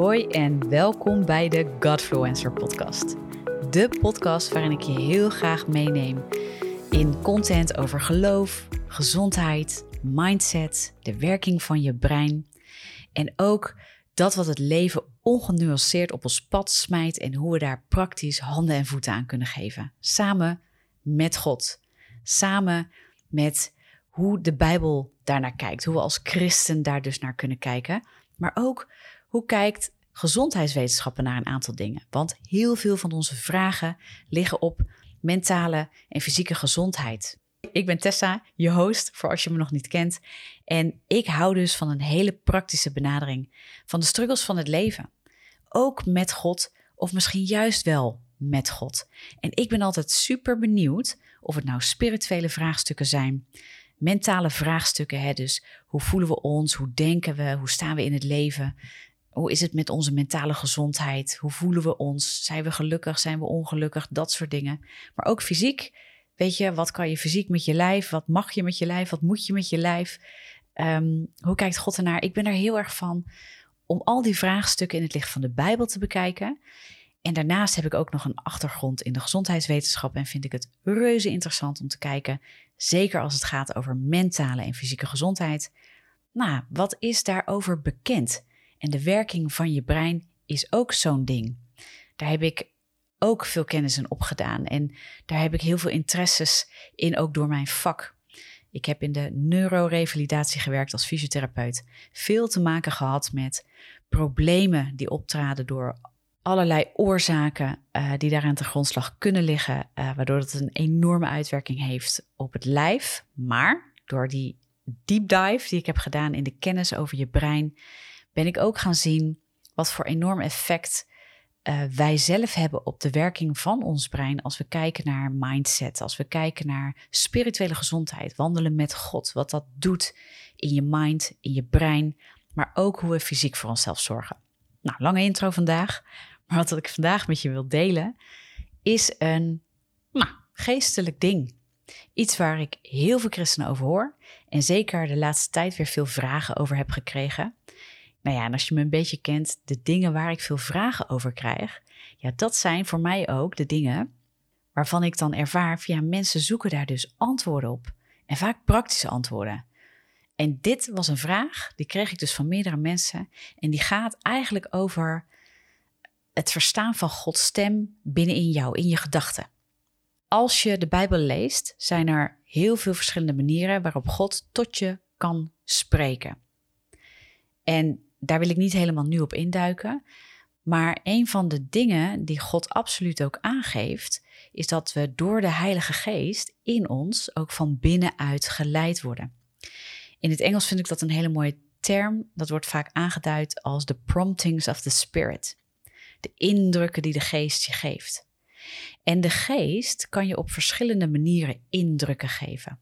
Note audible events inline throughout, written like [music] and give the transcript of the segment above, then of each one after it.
Hoi en welkom bij de Godfluencer podcast. De podcast waarin ik je heel graag meeneem in content over geloof, gezondheid, mindset, de werking van je brein en ook dat wat het leven ongenuanceerd op ons pad smijt en hoe we daar praktisch handen en voeten aan kunnen geven. Samen met God. Samen met hoe de Bijbel daarnaar kijkt, hoe we als christen daar dus naar kunnen kijken, maar ook hoe kijkt gezondheidswetenschappen naar een aantal dingen? Want heel veel van onze vragen liggen op mentale en fysieke gezondheid. Ik ben Tessa, je host, voor als je me nog niet kent. En ik hou dus van een hele praktische benadering van de struggles van het leven. Ook met God, of misschien juist wel met God. En ik ben altijd super benieuwd of het nou spirituele vraagstukken zijn, mentale vraagstukken. Hè? Dus hoe voelen we ons? Hoe denken we? Hoe staan we in het leven? Hoe is het met onze mentale gezondheid? Hoe voelen we ons? Zijn we gelukkig? Zijn we ongelukkig? Dat soort dingen. Maar ook fysiek. Weet je, wat kan je fysiek met je lijf? Wat mag je met je lijf? Wat moet je met je lijf? Ehm, hoe kijkt God ernaar? Ik ben er heel erg van om al die vraagstukken in het licht van de Bijbel te bekijken. En daarnaast heb ik ook nog een achtergrond in de gezondheidswetenschap en vind ik het reuze interessant om te kijken, zeker als het gaat over mentale en fysieke gezondheid. Nou, wat is daarover bekend? En de werking van je brein is ook zo'n ding. Daar heb ik ook veel kennis in opgedaan. En daar heb ik heel veel interesses in, ook door mijn vak. Ik heb in de neurorevalidatie gewerkt als fysiotherapeut. Veel te maken gehad met problemen die optraden door allerlei oorzaken uh, die daaraan te grondslag kunnen liggen, uh, waardoor het een enorme uitwerking heeft op het lijf. Maar door die deep dive die ik heb gedaan in de kennis over je brein, ben ik ook gaan zien wat voor enorm effect uh, wij zelf hebben op de werking van ons brein als we kijken naar mindset, als we kijken naar spirituele gezondheid, wandelen met God, wat dat doet in je mind, in je brein, maar ook hoe we fysiek voor onszelf zorgen. Nou, lange intro vandaag, [laughs] maar wat ik vandaag met je wil delen is een nou, geestelijk ding. Iets waar ik heel veel christenen over hoor en zeker de laatste tijd weer veel vragen over heb gekregen. Nou ja, en als je me een beetje kent, de dingen waar ik veel vragen over krijg, ja, dat zijn voor mij ook de dingen waarvan ik dan ervaar, via mensen zoeken daar dus antwoorden op. En vaak praktische antwoorden. En dit was een vraag, die kreeg ik dus van meerdere mensen. En die gaat eigenlijk over het verstaan van Gods stem binnenin jou, in je gedachten. Als je de Bijbel leest, zijn er heel veel verschillende manieren waarop God tot je kan spreken. En daar wil ik niet helemaal nu op induiken. Maar een van de dingen die God absoluut ook aangeeft, is dat we door de Heilige Geest in ons ook van binnenuit geleid worden. In het Engels vind ik dat een hele mooie term. Dat wordt vaak aangeduid als de promptings of the Spirit. De indrukken die de Geest je geeft. En de Geest kan je op verschillende manieren indrukken geven.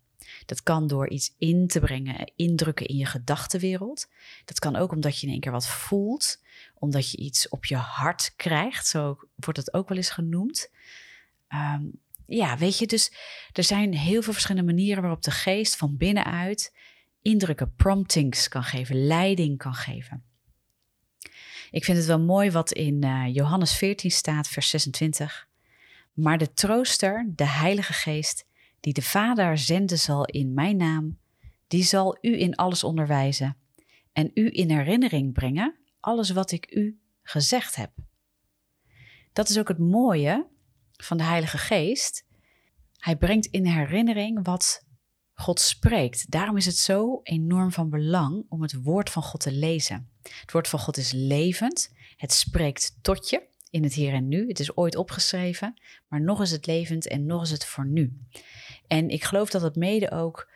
Dat kan door iets in te brengen, indrukken in je gedachtenwereld. Dat kan ook omdat je in één keer wat voelt, omdat je iets op je hart krijgt. Zo wordt het ook wel eens genoemd. Ehm, ja, weet je, dus er zijn heel veel verschillende manieren waarop de geest van binnenuit indrukken, promptings kan geven, leiding kan geven. Ik vind het wel mooi wat in uh, Johannes 14 staat, vers 26. Maar de trooster, de Heilige Geest, die de Vader zenden zal in mijn naam, die zal u in alles onderwijzen en u in herinnering brengen alles wat ik u gezegd heb. Dat is ook het mooie van de Heilige Geest. Hij brengt in herinnering wat God spreekt. Daarom is het zo enorm van belang om het woord van God te lezen. Het woord van God is levend. Het spreekt tot je in het hier en nu. Het is ooit opgeschreven, maar nog is het levend en nog is het voor nu. En ik geloof dat het mede ook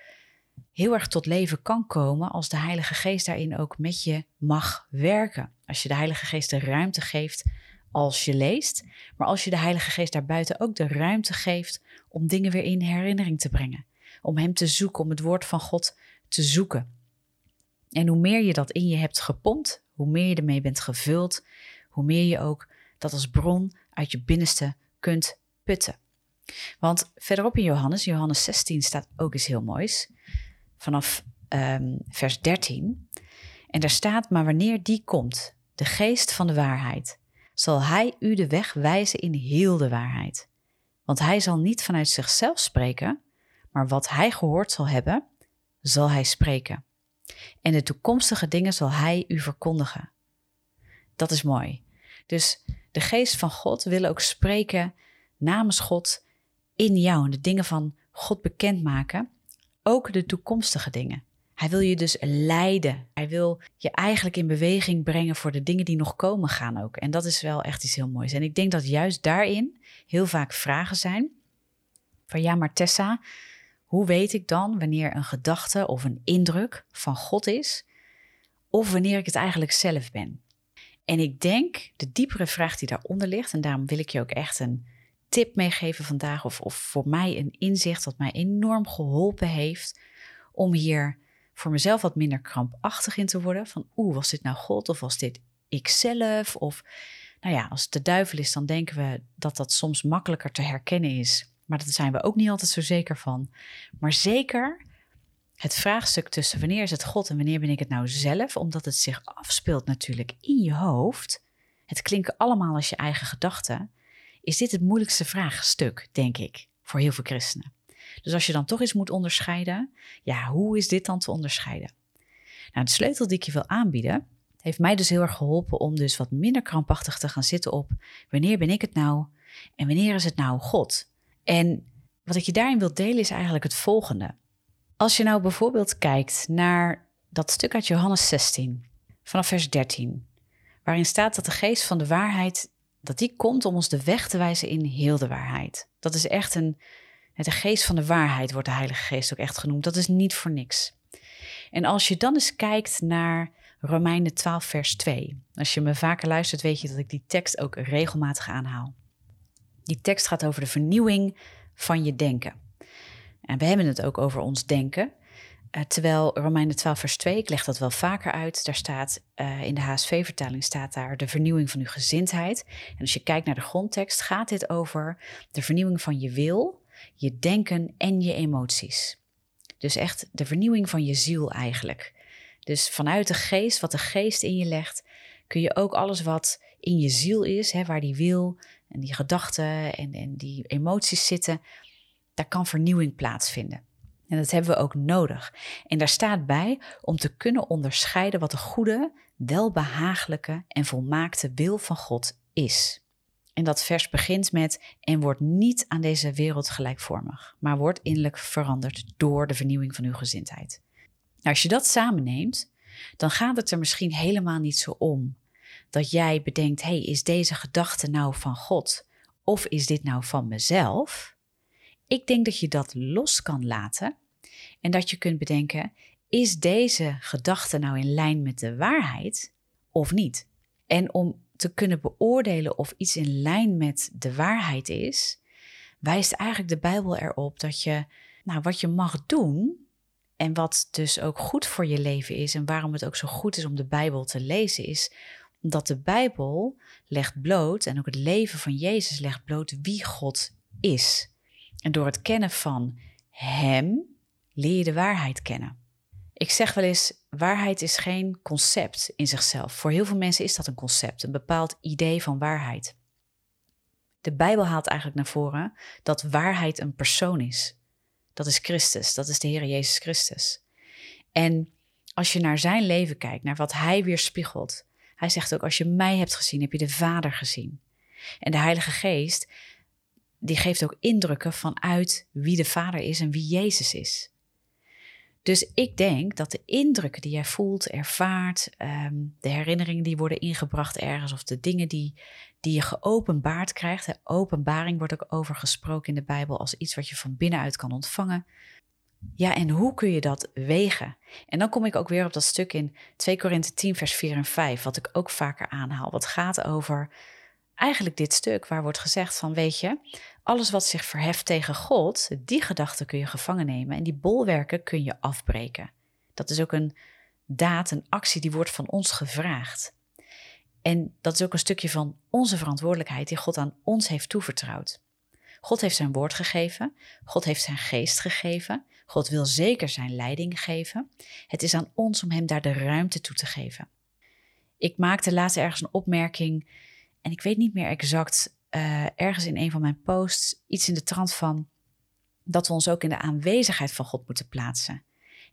heel erg tot leven kan komen als de Heilige Geest daarin ook met je mag werken. Als je de Heilige Geest de ruimte geeft als je leest, maar als je de Heilige Geest daarbuiten ook de ruimte geeft om dingen weer in herinnering te brengen. Om Hem te zoeken, om het woord van God te zoeken. En hoe meer je dat in je hebt gepompt, hoe meer je ermee bent gevuld, hoe meer je ook dat als bron uit je binnenste kunt putten. Want verderop in Johannes, Johannes 16 staat ook iets heel moois. Vanaf um, vers 13. En daar staat, maar wanneer die komt, de geest van de waarheid, zal hij u de weg wijzen in heel de waarheid. Want hij zal niet vanuit zichzelf spreken, maar wat hij gehoord zal hebben, zal hij spreken. En de toekomstige dingen zal hij u verkondigen. Dat is mooi. Dus de geest van God wil ook spreken namens God in jou en de dingen van God bekendmaken, ook de toekomstige dingen. Hij wil je dus leiden. Hij wil je eigenlijk in beweging brengen voor de dingen die nog komen gaan ook. En dat is wel echt iets heel moois. En ik denk dat juist daarin heel vaak vragen zijn van ja, maar Tessa, hoe weet ik dan wanneer een gedachte of een indruk van God is of wanneer ik het eigenlijk zelf ben? En ik denk de diepere vraag die daaronder ligt, en daarom wil ik je ook echt een tip meegeven vandaag, of, of voor mij een inzicht dat mij enorm geholpen heeft om hier voor mezelf wat minder krampachtig in te worden. Van oeh, was dit nou God of was dit ikzelf? Of nou ja, als het de duivel is, dan denken we dat dat soms makkelijker te herkennen is. Maar daar zijn we ook niet altijd zo zeker van. Maar zeker het vraagstuk tussen wanneer is het God en wanneer ben ik het nou zelf, omdat het zich afspeelt natuurlijk in je hoofd. Het klinkt allemaal als je eigen gedachten. Is dit het moeilijkste vraagstuk, denk ik, voor heel veel christenen. Dus als je dan toch eens moet onderscheiden, ja, hoe is dit dan te onderscheiden? Nou, de sleutel die ik je wil aanbieden, heeft mij dus heel erg geholpen om dus wat minder krampachtig te gaan zitten op wanneer ben ik het nou en wanneer is het nou God? En wat ik je daarin wil delen is eigenlijk het volgende. Als je nou bijvoorbeeld kijkt naar dat stuk uit Johannes 16, vanaf vers 13, waarin staat dat de geest van de waarheid, dat die komt om ons de weg te wijzen in heel de waarheid. Dat is echt een, de geest van de waarheid wordt de Heilige Geest ook echt genoemd. Dat is niet voor niks. En als je dan eens kijkt naar Romeinen 12, vers 2. Als je me vaker luistert, weet je dat ik die tekst ook regelmatig aanhaal. Die tekst gaat over de vernieuwing van je denken. En we hebben het ook over ons denken. Uh, terwijl Romeinen 12, vers 2, ik leg dat wel vaker uit, daar staat uh, in de HSV-vertaling staat daar de vernieuwing van uw gezindheid. En als je kijkt naar de grondtekst, gaat dit over de vernieuwing van je wil, je denken en je emoties. Dus echt de vernieuwing van je ziel eigenlijk. Dus vanuit de geest, wat de geest in je legt, kun je ook alles wat in je ziel is, hè, waar die wil en die gedachten en, en die emoties zitten, kan vernieuwing plaatsvinden. En dat hebben we ook nodig. En daar staat bij om te kunnen onderscheiden wat de goede, welbehagelijke en volmaakte wil van God is. En dat vers begint met: En wordt niet aan deze wereld gelijkvormig, maar wordt innerlijk veranderd door de vernieuwing van uw gezindheid. Nou, als je dat samenneemt, dan gaat het er misschien helemaal niet zo om dat jij bedenkt: hey, is deze gedachte nou van God of is dit nou van mezelf? Ik denk dat je dat los kan laten en dat je kunt bedenken: is deze gedachte nou in lijn met de waarheid of niet? En om te kunnen beoordelen of iets in lijn met de waarheid is, wijst eigenlijk de Bijbel erop dat je, nou, wat je mag doen en wat dus ook goed voor je leven is en waarom het ook zo goed is om de Bijbel te lezen, is omdat de Bijbel legt bloot en ook het leven van Jezus legt bloot wie God is. En door het kennen van Hem leer je de waarheid kennen. Ik zeg wel eens, waarheid is geen concept in zichzelf. Voor heel veel mensen is dat een concept, een bepaald idee van waarheid. De Bijbel haalt eigenlijk naar voren dat waarheid een persoon is. Dat is Christus, dat is de Heer Jezus Christus. En als je naar zijn leven kijkt, naar wat hij weerspiegelt, hij zegt ook: Als je mij hebt gezien, heb je de Vader gezien. En de Heilige Geest, die geeft ook indrukken vanuit wie de Vader is en wie Jezus is. Dus ik denk dat de indrukken die jij voelt, ervaart, ehm, de herinneringen die worden ingebracht ergens of de dingen die, die je geopenbaard krijgt. Openbaring wordt ook over gesproken in de Bijbel als iets wat je van binnenuit kan ontvangen. Ja, en hoe kun je dat wegen? En dan kom ik ook weer op dat stuk in 2 Korinthe 10, vers 4 en 5, wat ik ook vaker aanhaal. Wat gaat over eigenlijk dit stuk waar wordt gezegd van, weet je, alles wat zich verheft tegen God, die gedachten kun je gevangen nemen en die bolwerken kun je afbreken. Dat is ook een daad, een actie die wordt van ons gevraagd. En dat is ook een stukje van onze verantwoordelijkheid die God aan ons heeft toevertrouwd. God heeft zijn woord gegeven, God heeft zijn geest gegeven, God wil zeker zijn leiding geven. Het is aan ons om hem daar de ruimte toe te geven. Ik maakte laatst ergens een opmerking en ik weet niet meer exact, uh, ergens in een van mijn posts, iets in de trant van dat we ons ook in de aanwezigheid van God moeten plaatsen.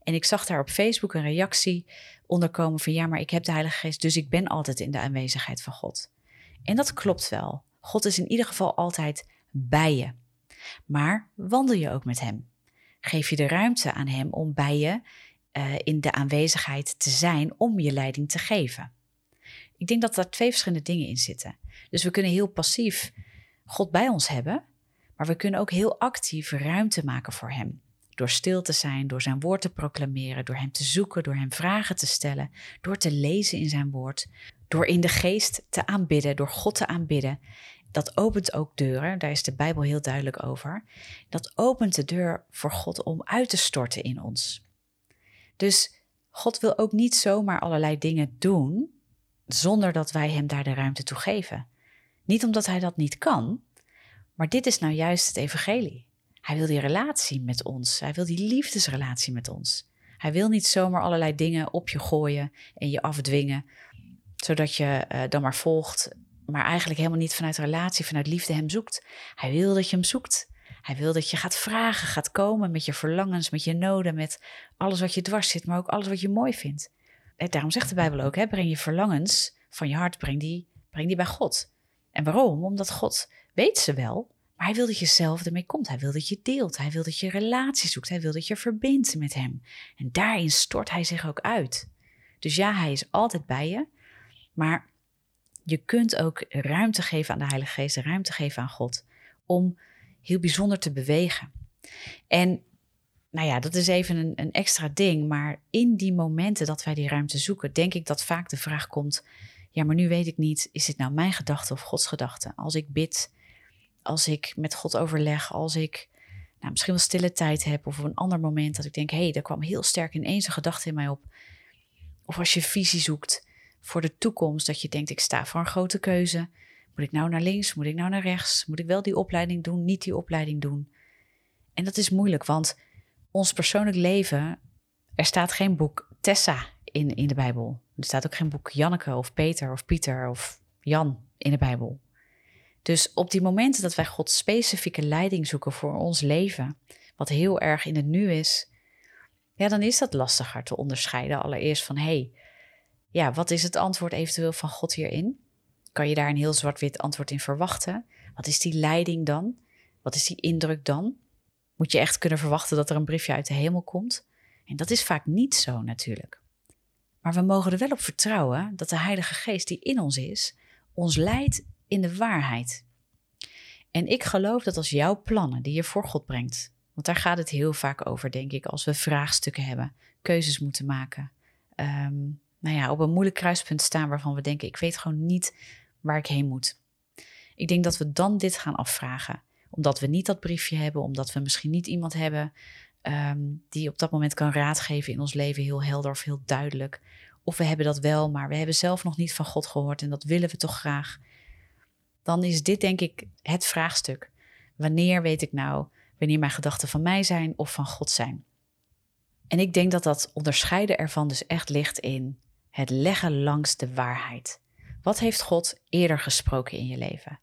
En ik zag daar op Facebook een reactie onderkomen van ja, maar ik heb de Heilige Geest, dus ik ben altijd in de aanwezigheid van God. En dat klopt wel. God is in ieder geval altijd bij je. Maar wandel je ook met Hem? Geef je de ruimte aan Hem om bij je uh, in de aanwezigheid te zijn om je leiding te geven? Ik denk dat daar twee verschillende dingen in zitten. Dus we kunnen heel passief God bij ons hebben, maar we kunnen ook heel actief ruimte maken voor Hem. Door stil te zijn, door zijn woord te proclameren, door Hem te zoeken, door Hem vragen te stellen, door te lezen in zijn woord, door in de geest te aanbidden, door God te aanbidden. Dat opent ook deuren, daar is de Bijbel heel duidelijk over. Dat opent de deur voor God om uit te storten in ons. Dus God wil ook niet zomaar allerlei dingen doen zonder dat wij Hem daar de ruimte toe geven. Niet omdat Hij dat niet kan, maar dit is nou juist het Evangelie. Hij wil die relatie met ons. Hij wil die liefdesrelatie met ons. Hij wil niet zomaar allerlei dingen op je gooien en je afdwingen, zodat je uh, dan maar volgt, maar eigenlijk helemaal niet vanuit relatie, vanuit liefde hem zoekt. Hij wil dat je hem zoekt. Hij wil dat je gaat vragen, gaat komen met je verlangens, met je noden, met alles wat je dwars zit, maar ook alles wat je mooi vindt. En daarom zegt de Bijbel ook: hè, breng je verlangens van je hart, breng die, breng die bij God. En waarom? Omdat God weet ze wel, maar hij wil dat je zelf ermee komt. Hij wil dat je deelt. Hij wil dat je relatie zoekt. Hij wil dat je verbindt met hem. En daarin stort hij zich ook uit. Dus ja, hij is altijd bij je. Maar je kunt ook ruimte geven aan de Heilige Geest, ruimte geven aan God, om heel bijzonder te bewegen. En nou ja, dat is even een, een extra ding. Maar in die momenten dat wij die ruimte zoeken, denk ik dat vaak de vraag komt: ja, maar nu weet ik niet, is dit nou mijn gedachte of Gods gedachte? Als ik bid, als ik met God overleg, als ik nou, misschien wel stille tijd heb of een ander moment dat ik denk, hé, hey, er kwam heel sterk ineens een gedachte in mij op. Of als je visie zoekt voor de toekomst, dat je denkt, ik sta voor een grote keuze. Moet ik nou naar links? Moet ik nou naar rechts? Moet ik wel die opleiding doen? Niet die opleiding doen? En dat is moeilijk, want ons persoonlijk leven, er staat geen boek Tessa in, in de Bijbel. Er staat ook geen boek Janneke of Peter of Pieter of Jan in de Bijbel. Dus op die momenten dat wij Gods specifieke leiding zoeken voor ons leven, wat heel erg in het nu is, ja, dan is dat lastiger te onderscheiden. Allereerst van, hé, hey, ja, wat is het antwoord eventueel van God hierin? Kan je daar een heel zwart-wit antwoord in verwachten? Wat is die leiding dan? Wat is die indruk dan? Moet je echt kunnen verwachten dat er een briefje uit de hemel komt? En dat is vaak niet zo natuurlijk. Maar we mogen er wel op vertrouwen dat de Heilige Geest die in ons is, ons leidt in de waarheid. En ik geloof dat als jouw plannen die je voor God brengt, want daar gaat het heel vaak over, denk ik, als we vraagstukken hebben, keuzes moeten maken. Um, nou ja, op een moeilijk kruispunt staan waarvan we denken, ik weet gewoon niet waar ik heen moet. Ik denk dat we dan dit gaan afvragen, omdat we niet dat briefje hebben, omdat we misschien niet iemand hebben um, die op dat moment kan raadgeven in ons leven, heel helder of heel duidelijk. Of we hebben dat wel, maar we hebben zelf nog niet van God gehoord en dat willen we toch graag dan is dit denk ik het vraagstuk. Wanneer weet ik nou wanneer mijn gedachten van mij zijn of van God zijn? En ik denk dat dat onderscheiden ervan dus echt ligt in het leggen langs de waarheid. Wat heeft God eerder gesproken in je leven?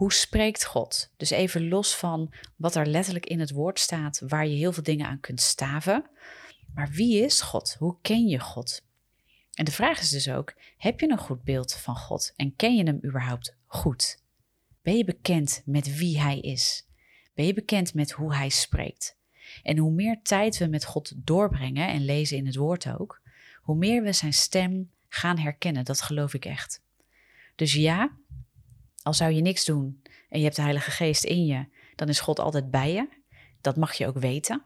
Hoe spreekt God? Dus even los van wat er letterlijk in het woord staat, waar je heel veel dingen aan kunt staven. Maar wie is God? Hoe ken je God? En de vraag is dus ook: heb je een goed beeld van God en ken je hem überhaupt goed? Ben je bekend met wie Hij is? Ben je bekend met hoe Hij spreekt? En hoe meer tijd we met God doorbrengen en lezen in het woord ook, hoe meer we Zijn stem gaan herkennen. Dat geloof ik echt. Dus ja, al zou je niks doen en je hebt de Heilige Geest in je, dan is God altijd bij je. Dat mag je ook weten.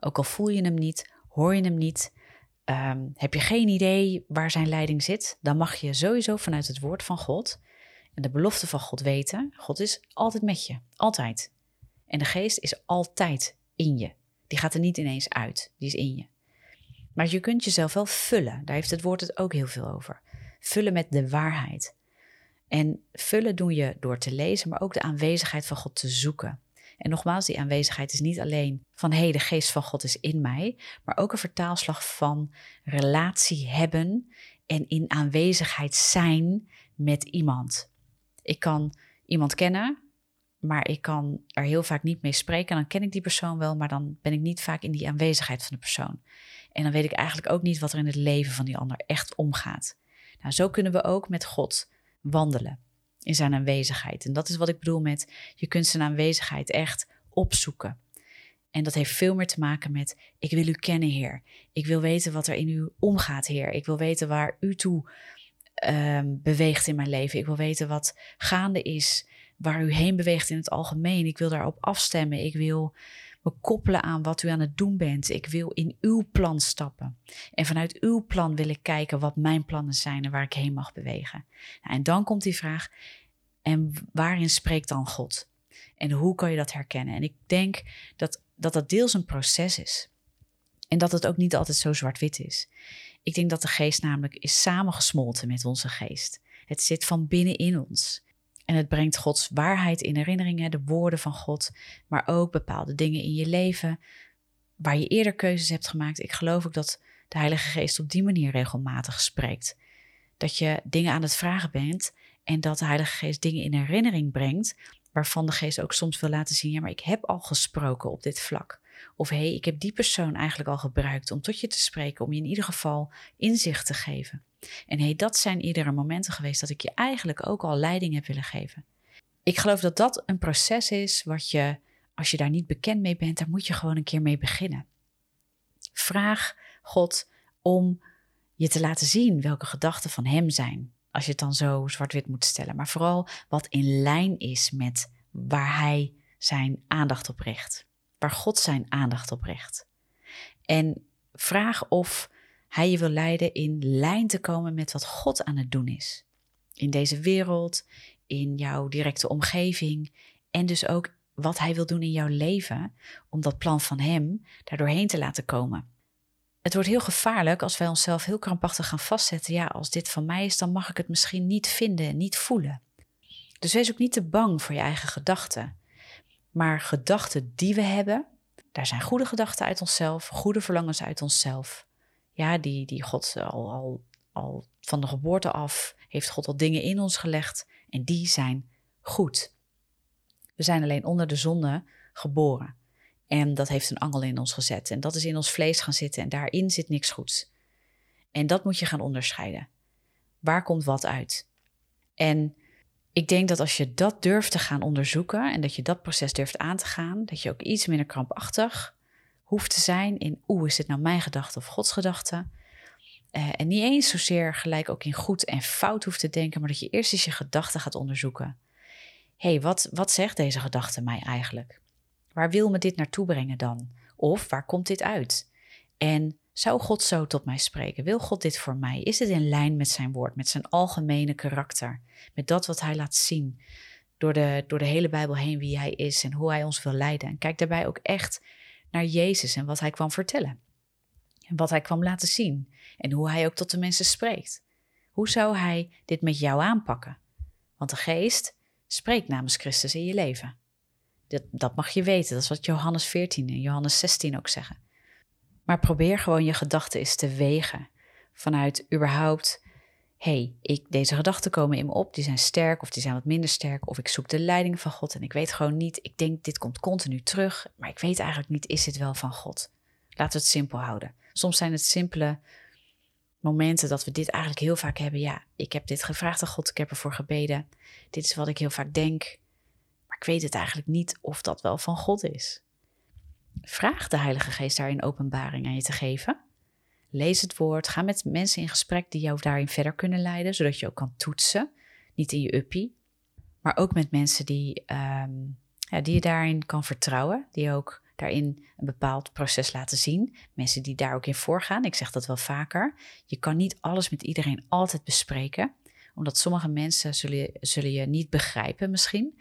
Ook al voel je hem niet, hoor je hem niet, um, heb je geen idee waar zijn leiding zit, dan mag je sowieso vanuit het woord van God en de belofte van God weten, God is altijd met je, altijd. En de geest is altijd in je. Die gaat er niet ineens uit, die is in je. Maar je kunt jezelf wel vullen, daar heeft het woord het ook heel veel over. Vullen met de waarheid. En vullen doe je door te lezen, maar ook de aanwezigheid van God te zoeken. En nogmaals, die aanwezigheid is niet alleen van hé, hey, de geest van God is in mij, maar ook een vertaalslag van relatie hebben en in aanwezigheid zijn met iemand. Ik kan iemand kennen, maar ik kan er heel vaak niet mee spreken. En dan ken ik die persoon wel, maar dan ben ik niet vaak in die aanwezigheid van de persoon. En dan weet ik eigenlijk ook niet wat er in het leven van die ander echt omgaat. Nou, zo kunnen we ook met God wandelen in zijn aanwezigheid. En dat is wat ik bedoel met je kunt zijn aanwezigheid echt opzoeken. En dat heeft veel meer te maken met: ik wil u kennen, Heer. Ik wil weten wat er in u omgaat, Heer. Ik wil weten waar u toe um, beweegt in mijn leven. Ik wil weten wat gaande is, waar u heen beweegt in het algemeen. Ik wil daarop afstemmen. Ik wil me koppelen aan wat u aan het doen bent. Ik wil in uw plan stappen. En vanuit uw plan wil ik kijken wat mijn plannen zijn en waar ik heen mag bewegen. Nou, en dan komt die vraag: en waarin spreekt dan God? En hoe kan je dat herkennen? En ik denk dat dat, dat deels een proces is. En dat het ook niet altijd zo zwart-wit is. Ik denk dat de geest namelijk is samengesmolten met onze geest. Het zit van binnenin ons. En het brengt Gods waarheid in herinneringen, de woorden van God, maar ook bepaalde dingen in je leven waar je eerder keuzes hebt gemaakt. Ik geloof ook dat de Heilige Geest op die manier regelmatig spreekt. Dat je dingen aan het vragen bent en dat de Heilige Geest dingen in herinnering brengt, waarvan de Geest ook soms wil laten zien: ja, maar ik heb al gesproken op dit vlak. Of hé, hey, ik heb die persoon eigenlijk al gebruikt om tot je te spreken, om je in ieder geval inzicht te geven. En hey, dat zijn iedere momenten geweest dat ik je eigenlijk ook al leiding heb willen geven. Ik geloof dat dat een proces is wat je, als je daar niet bekend mee bent, daar moet je gewoon een keer mee beginnen. Vraag God om je te laten zien welke gedachten van Hem zijn. Als je het dan zo zwart-wit moet stellen. Maar vooral wat in lijn is met waar Hij zijn aandacht op richt. Waar God zijn aandacht op richt. En vraag of hij je wil leiden in lijn te komen met wat God aan het doen is. In deze wereld, in jouw directe omgeving en dus ook wat Hij wil doen in jouw leven om dat plan van Hem daardoorheen te laten komen. Het wordt heel gevaarlijk als wij onszelf heel krampachtig gaan vastzetten. Ja, als dit van mij is, dan mag ik het misschien niet vinden, niet voelen. Dus wees ook niet te bang voor je eigen gedachten. Maar gedachten die we hebben, daar zijn goede gedachten uit onszelf, goede verlangens uit onszelf ja, die, die God al, al, al van de geboorte af heeft God al dingen in ons gelegd en die zijn goed. We zijn alleen onder de zonde geboren. En dat heeft een angel in ons gezet. En dat is in ons vlees gaan zitten en daarin zit niks goeds. En dat moet je gaan onderscheiden. Waar komt wat uit? En ik denk dat als je dat durft te gaan onderzoeken en dat je dat proces durft aan te gaan, dat je ook iets minder krampachtig hoeft te zijn in, oeh, is dit nou mijn gedachte of Gods gedachte? Uh, en niet eens zozeer gelijk ook in goed en fout hoeft te denken, maar dat je eerst eens je gedachten gaat onderzoeken. Hé, hey, wat, wat zegt deze gedachte mij eigenlijk? Waar wil me dit naartoe brengen dan? Of waar komt dit uit? En zou God zo tot mij spreken? Wil God dit voor mij? Is het in lijn met zijn woord, met zijn algemene karakter, met dat wat hij laat zien door de, door de hele Bijbel heen wie hij is en hoe hij ons wil leiden? En kijk daarbij ook echt naar Jezus en wat hij kwam vertellen. En wat hij kwam laten zien. En hoe hij ook tot de mensen spreekt. Hoe zou hij dit met jou aanpakken? Want de geest spreekt namens Christus in je leven. Dat, dat mag je weten. Dat is wat Johannes 14 en Johannes 16 ook zeggen. Maar probeer gewoon je gedachten eens te wegen. Vanuit überhaupt hey, deze gedachten komen in me op, die zijn sterk of die zijn wat minder sterk, of ik zoek de leiding van God en ik weet gewoon niet, ik denk dit komt continu terug, maar ik weet eigenlijk niet, is het wel van God? Laten we het simpel houden. Soms zijn het simpele momenten dat we dit eigenlijk heel vaak hebben. Ja, ik heb dit gevraagd aan God, ik heb ervoor gebeden, dit is wat ik heel vaak denk, maar ik weet het eigenlijk niet of dat wel van God is. Vraag de Heilige Geest daarin openbaring aan je te geven. Lees het woord. Ga met mensen in gesprek die jou daarin verder kunnen leiden, zodat je ook kan toetsen. Niet in je uppie, maar ook met mensen die, um, ja, die je daarin kan vertrouwen. Die ook daarin een bepaald proces laten zien. Mensen die daar ook in voorgaan. Ik zeg dat wel vaker. Je kan niet alles met iedereen altijd bespreken, omdat sommige mensen zullen, zullen je niet begrijpen misschien.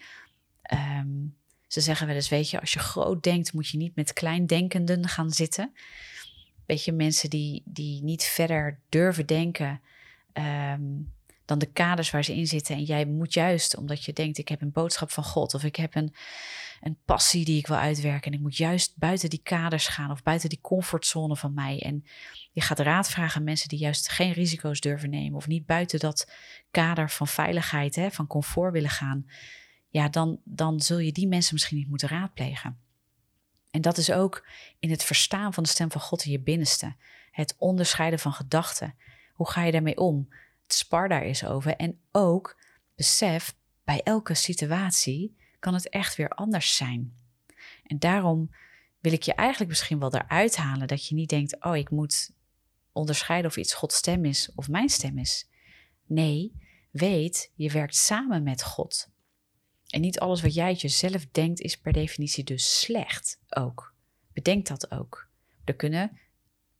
Um, ze zeggen wel eens, weet je, als je groot denkt, moet je niet met kleindenkenden gaan zitten. Weet je, mensen die, die niet verder durven denken. Um, dan de kaders waar ze in zitten. En jij moet juist, omdat je denkt, ik heb een boodschap van God of ik heb een, een passie die ik wil uitwerken. En ik moet juist buiten die kaders gaan of buiten die comfortzone van mij. En je gaat raad vragen aan mensen die juist geen risico's durven nemen of niet buiten dat kader van veiligheid, hè, van comfort willen gaan. Ja, dan, dan zul je die mensen misschien niet moeten raadplegen. En dat is ook in het verstaan van de stem van God in je binnenste. Het onderscheiden van gedachten. Hoe ga je daarmee om? Het spar daar is over. En ook besef, bij elke situatie kan het echt weer anders zijn. En daarom wil ik je eigenlijk misschien wel eruit halen dat je niet denkt: oh, ik moet onderscheiden of iets Gods stem is of mijn stem is. Nee, weet, je werkt samen met God. En niet alles wat jij jezelf denkt is per definitie dus slecht ook. Bedenk dat ook. Er kunnen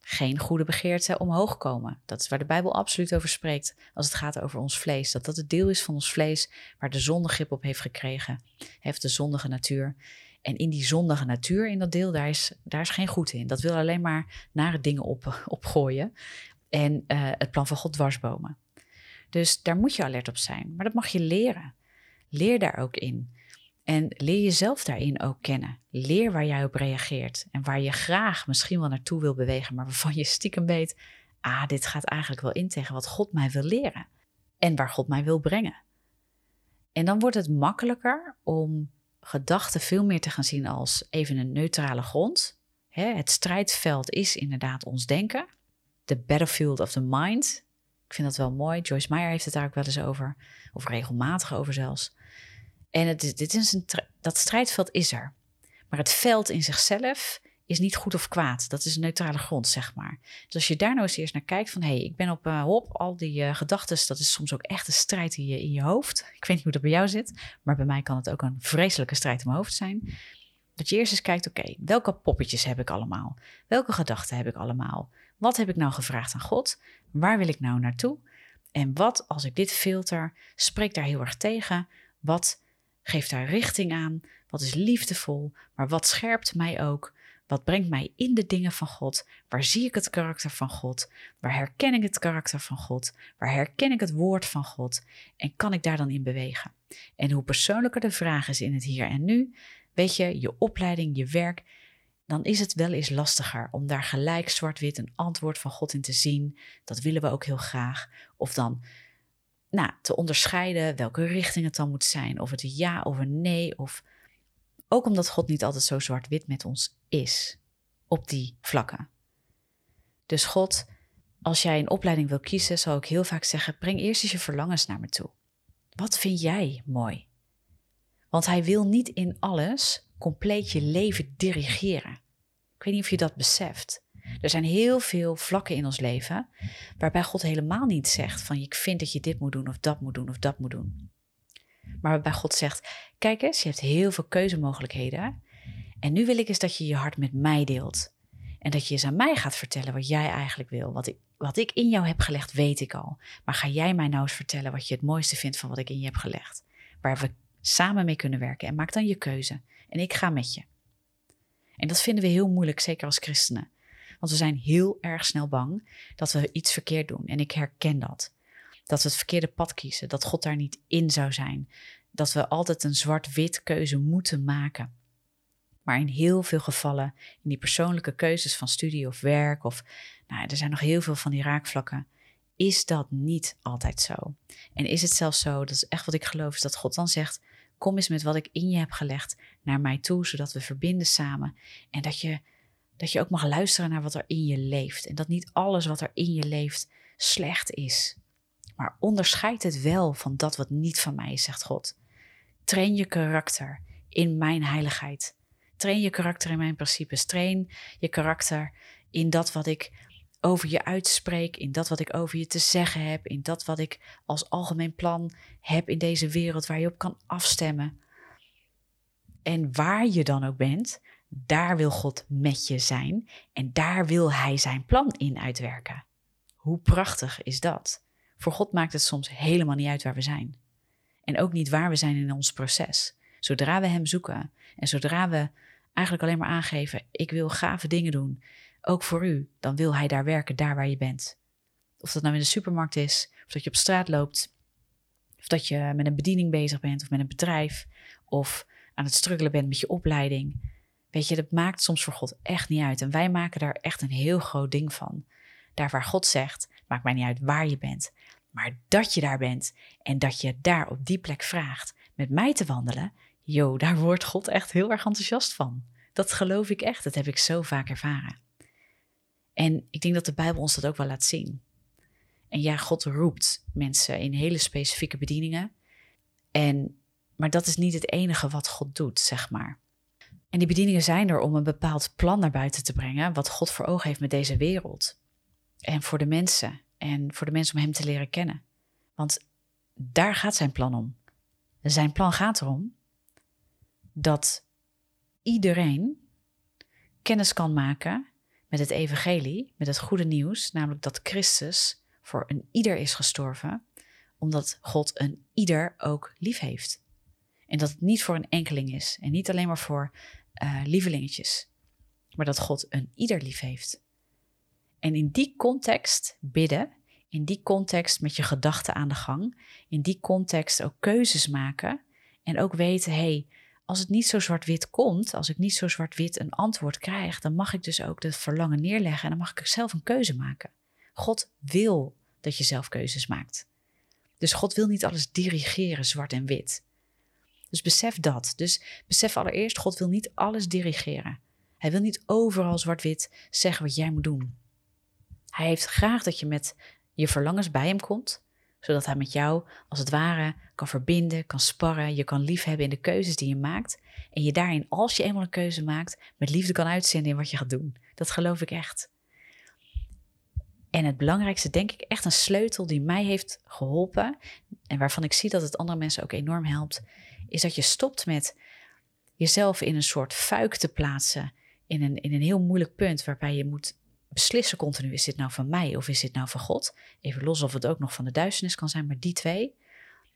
geen goede begeerten omhoog komen. Dat is waar de Bijbel absoluut over spreekt als het gaat over ons vlees. Dat dat het deel is van ons vlees waar de zonde grip op heeft gekregen. Heeft de zondige natuur. En in die zondige natuur, in dat deel, daar is, daar is geen goed in. Dat wil alleen maar nare dingen op, [laughs] opgooien. En uh, het plan van God dwarsbomen. Dus daar moet je alert op zijn. Maar dat mag je leren. Leer daar ook in. En leer jezelf daarin ook kennen. Leer waar jij op reageert en waar je graag misschien wel naartoe wil bewegen, maar waarvan je stiekem weet: ah, dit gaat eigenlijk wel in tegen wat God mij wil leren en waar God mij wil brengen. En dan wordt het makkelijker om gedachten veel meer te gaan zien als even een neutrale grond. het strijdveld is inderdaad ons denken. The battlefield of the mind. Ik vind dat wel mooi. Joyce Meyer heeft het daar ook wel eens over, of regelmatig over zelfs. En dit is een, dat strijdveld is er. Maar het veld in zichzelf is niet goed of kwaad. Dat is een neutrale grond, zeg maar. Dus als je daar nou eens eerst naar kijkt van... hé, hey, ik ben op uh, hop, al die uh, gedachten... dat is soms ook echt een strijd in je, in je hoofd. Ik weet niet hoe dat bij jou zit... maar bij mij kan het ook een vreselijke strijd in mijn hoofd zijn. Dat je eerst eens kijkt, oké, welke poppetjes heb ik allemaal? Welke gedachten heb ik allemaal? Wat heb ik nou gevraagd aan God? Waar wil ik nou naartoe? En wat, als ik dit filter, spreek daar heel erg tegen... wat Geef daar richting aan. Wat is liefdevol, maar wat scherpt mij ook? Wat brengt mij in de dingen van God? Waar zie ik het karakter van God? Waar herken ik het karakter van God? Waar herken ik het woord van God? En kan ik daar dan in bewegen? En hoe persoonlijker de vraag is in het hier en nu, weet je, je opleiding, je werk, dan is het wel eens lastiger om daar gelijk zwart-wit een antwoord van God in te zien. Dat willen we ook heel graag. Of dan nou, te onderscheiden welke richting het dan moet zijn. Of het een ja of een nee. Of ook omdat God niet altijd zo zwart-wit met ons is op die vlakken. Dus God, als jij een opleiding wil kiezen, zal ik heel vaak zeggen: breng eerst eens je verlangens naar me toe. Wat vind jij mooi? Want hij wil niet in alles compleet je leven dirigeren. Ik weet niet of je dat beseft. Er zijn heel veel vlakken in ons leven waarbij God helemaal niet zegt van ik vind dat je dit moet doen of dat moet doen of dat moet doen. Maar waarbij God zegt, kijk eens, je hebt heel veel keuzemogelijkheden en nu wil ik eens dat je je hart met mij deelt. En dat je eens aan mij gaat vertellen wat jij eigenlijk wil. Wat ik, wat ik in jou heb gelegd, weet ik al. Maar ga jij mij nou eens vertellen wat je het mooiste vindt van wat ik in je heb gelegd. Waar we samen mee kunnen werken. En maak dan je keuze. En ik ga met je. En dat vinden we heel moeilijk, zeker als christenen. Want we zijn heel erg snel bang dat we iets verkeerd doen. En ik herken dat. Dat we het verkeerde pad kiezen. Dat God daar niet in zou zijn. Dat we altijd een zwart-wit keuze moeten maken. Maar in heel veel gevallen, in die persoonlijke keuzes van studie of werk, of nou, er zijn nog heel veel van die raakvlakken, is dat niet altijd zo. En is het zelfs zo, dat is echt wat ik geloof, is dat God dan zegt: Kom eens met wat ik in je heb gelegd naar mij toe, zodat we verbinden samen. En dat je dat je ook mag luisteren naar wat er in je leeft. En dat niet alles wat er in je leeft slecht is. Maar onderscheid het wel van dat wat niet van mij is, zegt God. Train je karakter in mijn heiligheid. Train je karakter in mijn principes. Train je karakter in dat wat ik over je uitspreek, in dat wat ik over je te zeggen heb, in dat wat ik als algemeen plan heb in deze wereld waar je op kan afstemmen. En waar je dan ook bent, daar wil God met je zijn en daar wil Hij zijn plan in uitwerken. Hoe prachtig is dat? Voor God maakt het soms helemaal niet uit waar we zijn. En ook niet waar we zijn in ons proces. Zodra we Hem zoeken en zodra we eigenlijk alleen maar aangeven: ik wil gave dingen doen, ook voor u, dan wil Hij daar werken, daar waar je bent. Of dat nou in de supermarkt is, of dat je op straat loopt, Of dat je met een bediening bezig bent of met een bedrijf. Of aan het struggelen bent met je opleiding. Weet je, dat maakt soms voor God echt niet uit. En wij maken daar echt een heel groot ding van. Daar waar God zegt, maakt mij niet uit waar je bent. Maar dat je daar bent en dat je daar op die plek vraagt met mij te wandelen. Jo, daar wordt God echt heel erg enthousiast van. Dat geloof ik echt. Dat heb ik zo vaak ervaren. En ik denk dat de Bijbel ons dat ook wel laat zien. En ja, God roept mensen in hele specifieke bedieningen. En, maar dat is niet het enige wat God doet, zeg maar. En die bedieningen zijn er om een bepaald plan naar buiten te brengen, wat God voor ogen heeft met deze wereld. En voor de mensen. En voor de mensen om Hem te leren kennen. Want daar gaat zijn plan om. Zijn plan gaat erom dat iedereen kennis kan maken met het evangelie, met het goede nieuws, namelijk dat Christus voor een ieder is gestorven, omdat God een ieder ook lief heeft. En dat het niet voor een enkeling is en niet alleen maar voor uh, lievelingetjes, maar dat God een ieder lief heeft. En in die context bidden, in die context met je gedachten aan de gang, in die context ook keuzes maken en ook weten, hé, hey, als het niet zo zwart-wit komt, als ik niet zo zwart-wit een antwoord krijg, dan mag ik dus ook het verlangen neerleggen en dan mag ik zelf een keuze maken. God wil dat je zelf keuzes maakt. Dus God wil niet alles dirigeren, zwart en wit. Dus besef dat. Dus besef allereerst, God wil niet alles dirigeren. Hij wil niet overal zwart-wit zeggen wat jij moet doen. Hij heeft graag dat je met je verlangens bij hem komt, zodat hij met jou als het ware kan verbinden, kan sparren, je kan liefhebben in de keuzes die je maakt. En je daarin, als je eenmaal een keuze maakt, met liefde kan uitzenden in wat je gaat doen. Dat geloof ik echt. En het belangrijkste, denk ik, echt een sleutel die mij heeft geholpen en waarvan ik zie dat het andere mensen ook enorm helpt, is dat je stopt met jezelf in een soort fuik te plaatsen in een, in een heel moeilijk punt waarbij je moet beslissen continu, is dit nou van mij of is dit nou van God? Even los of het ook nog van de duisternis kan zijn, maar die twee.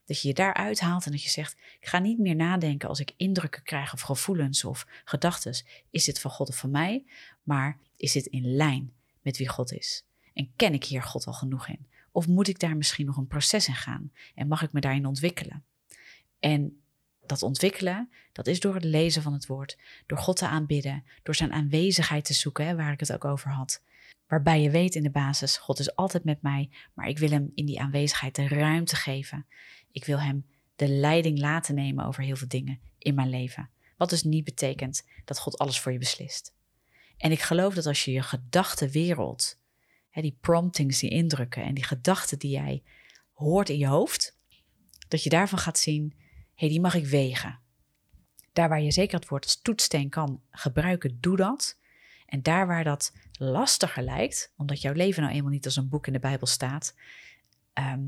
Dat je je daar uithaalt en dat je zegt, ik ga niet meer nadenken als ik indrukken krijg of gevoelens of gedachten. Is dit van God of van mij? Maar is dit in lijn met wie God is? En ken ik hier God al genoeg in? Of moet ik daar misschien nog een proces in gaan? En mag ik me daarin ontwikkelen? En dat ontwikkelen, dat is door het lezen van het woord, door God te aanbidden, door zijn aanwezigheid te zoeken, waar ik het ook over had. Waarbij je weet in de basis, God is altijd met mij, maar ik wil hem in die aanwezigheid de ruimte geven. Ik wil hem de leiding laten nemen over heel veel dingen in mijn leven. Wat dus niet betekent dat God alles voor je beslist. En ik geloof dat als je je gedachtenwereld, die promptings, die indrukken en die gedachten die jij hoort in je hoofd, dat je daarvan gaat zien, hey, die mag ik wegen. Daar waar je zeker het woord als toetssteen kan gebruiken, doe dat. En daar waar dat lastiger lijkt, omdat jouw leven nou eenmaal niet als een boek in de Bijbel staat, ehm,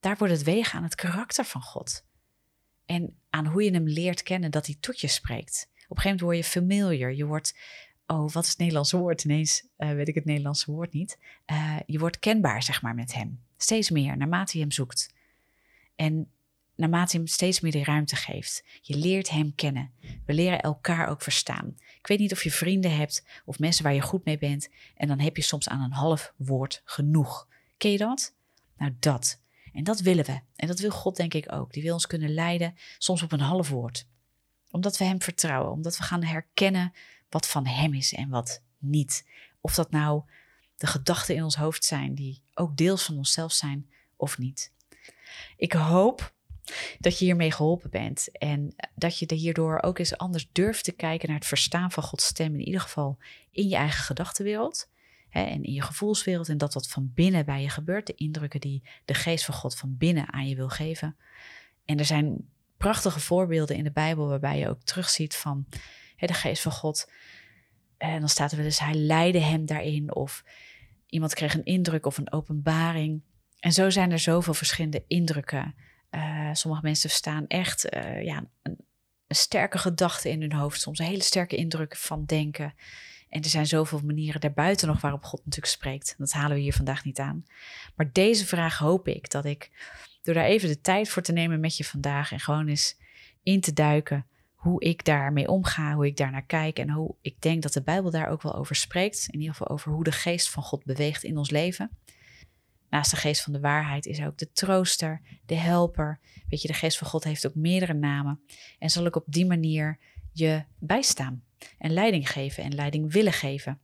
daar wordt het wegen aan het karakter van God. En aan hoe je hem leert kennen dat hij tot je spreekt. Op een gegeven moment word je familiar. Je wordt, oh, wat is het Nederlandse woord? Ineens uh, weet ik het Nederlandse woord niet. Uh, je wordt kenbaar, zeg maar, met hem. Steeds meer, naarmate je hem zoekt. En naarmate hem steeds meer de ruimte geeft. Je leert hem kennen. We leren elkaar ook verstaan. Ik weet niet of je vrienden hebt of mensen waar je goed mee bent. En dan heb je soms aan een half woord genoeg. Ken je dat? Nou, dat. En dat willen we. En dat wil God denk ik ook. Die wil ons kunnen leiden, soms op een half woord. Omdat we Hem vertrouwen. Omdat we gaan herkennen wat van Hem is en wat niet. Of dat nou de gedachten in ons hoofd zijn die ook deels van onszelf zijn of niet. Ik hoop dat je hiermee geholpen bent. En dat je er hierdoor ook eens anders durft te kijken naar het verstaan van Gods stem. In ieder geval in je eigen gedachtenwereld. Hè, en in je gevoelswereld. En dat wat van binnen bij je gebeurt. De indrukken die de geest van God van binnen aan je wil geven. En er zijn prachtige voorbeelden in de Bijbel waarbij je ook terugziet van hè, de geest van God. En dan staat er wel eens, hij leidde hem daarin. Of iemand kreeg een indruk of een openbaring. En zo zijn er zoveel verschillende indrukken uh, sommige mensen staan echt uh, ja, een, een, sterke gedachte in hun hoofd, soms een hele sterke indruk van denken. En er zijn zoveel manieren daarbuiten nog waarop God natuurlijk spreekt. Dat halen we hier vandaag niet aan. Maar deze vraag hoop ik dat ik, door daar even de tijd voor te nemen met je vandaag en gewoon eens in te duiken hoe ik daarmee omga, hoe ik daar naar kijk en hoe ik denk dat de Bijbel daar ook wel over spreekt. In ieder geval over hoe de geest van God beweegt in ons leven Naast de geest van de waarheid is ook de trooster, de helper. Weet je, de geest van God heeft ook meerdere namen. En zal ik op die manier je bijstaan en leiding geven en leiding willen geven.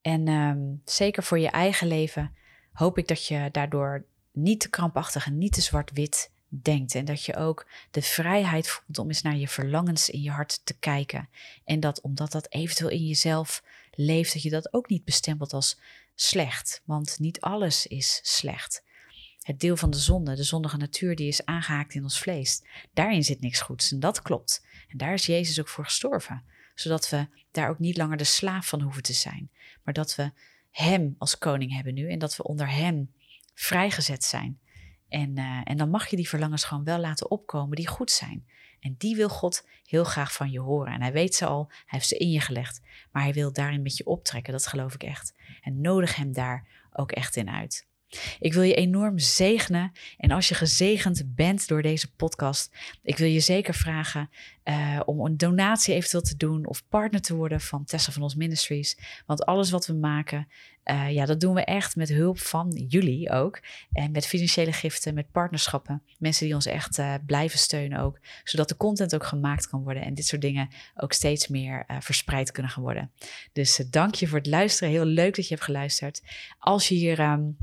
En ehm, zeker voor je eigen leven hoop ik dat je daardoor niet te krampachtig en niet te zwart-wit denkt. En dat je ook de vrijheid voelt om eens naar je verlangens in je hart te kijken. En dat omdat dat eventueel in jezelf leeft, dat je dat ook niet bestempelt als slecht. Want niet alles is slecht. Het deel van de zonde, de zondige natuur, die is aangehaakt in ons vlees. Daarin zit niks goeds en dat klopt. En daar is Jezus ook voor gestorven. Zodat we daar ook niet langer de slaaf van hoeven te zijn. Maar dat we Hem als koning hebben nu en dat we onder Hem vrijgezet zijn. En, uh, en dan mag je die verlangens gewoon wel laten opkomen die goed zijn. En die wil God heel graag van je horen. En hij weet ze al, hij heeft ze in je gelegd. Maar hij wil daarin met je optrekken, dat geloof ik echt. En nodig hem daar ook echt in uit. Ik wil je enorm zegenen. En als je gezegend bent door deze podcast, ik wil je zeker vragen uh, om een donatie eventueel te doen of partner te worden van Tessa van ons Ministries. Want alles wat we maken, uh, ja, dat doen we echt met hulp van jullie ook. En met financiële giften, met partnerschappen. Mensen die ons echt uh, blijven steunen ook. Zodat de content ook gemaakt kan worden. En dit soort dingen ook steeds meer verspreid kunnen gaan worden. Dus dank je voor het luisteren. Heel leuk dat je hebt geluisterd. Als je hier... Um,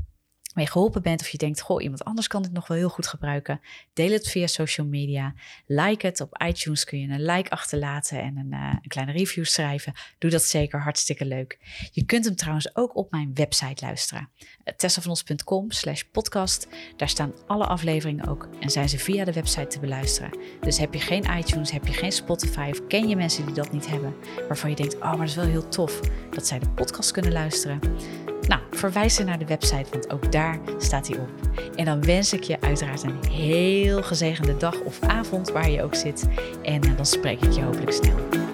mee geholpen bent of je denkt, goh, iemand anders kan dit nog wel heel goed gebruiken, deel het via social media. Like het. Op iTunes kun je een like achterlaten en een, een kleine review schrijven. Doe dat zeker, hartstikke leuk. Je kunt hem trouwens ook op mijn website luisteren. Eh, tessavanos.com slash podcast. Daar staan alle afleveringen ook en zijn ze via de website te beluisteren. Dus heb je geen iTunes, heb je geen Spotify of ken je mensen die dat niet hebben, waarvan je denkt, oh, maar dat is wel heel tof dat zij de podcast kunnen luisteren nou, verwijs ze naar de website, want ook daar staat hij op. En dan wens ik je uiteraard een heel gezegende dag of avond waar je ook zit. En eh, dan spreek ik je hopelijk snel.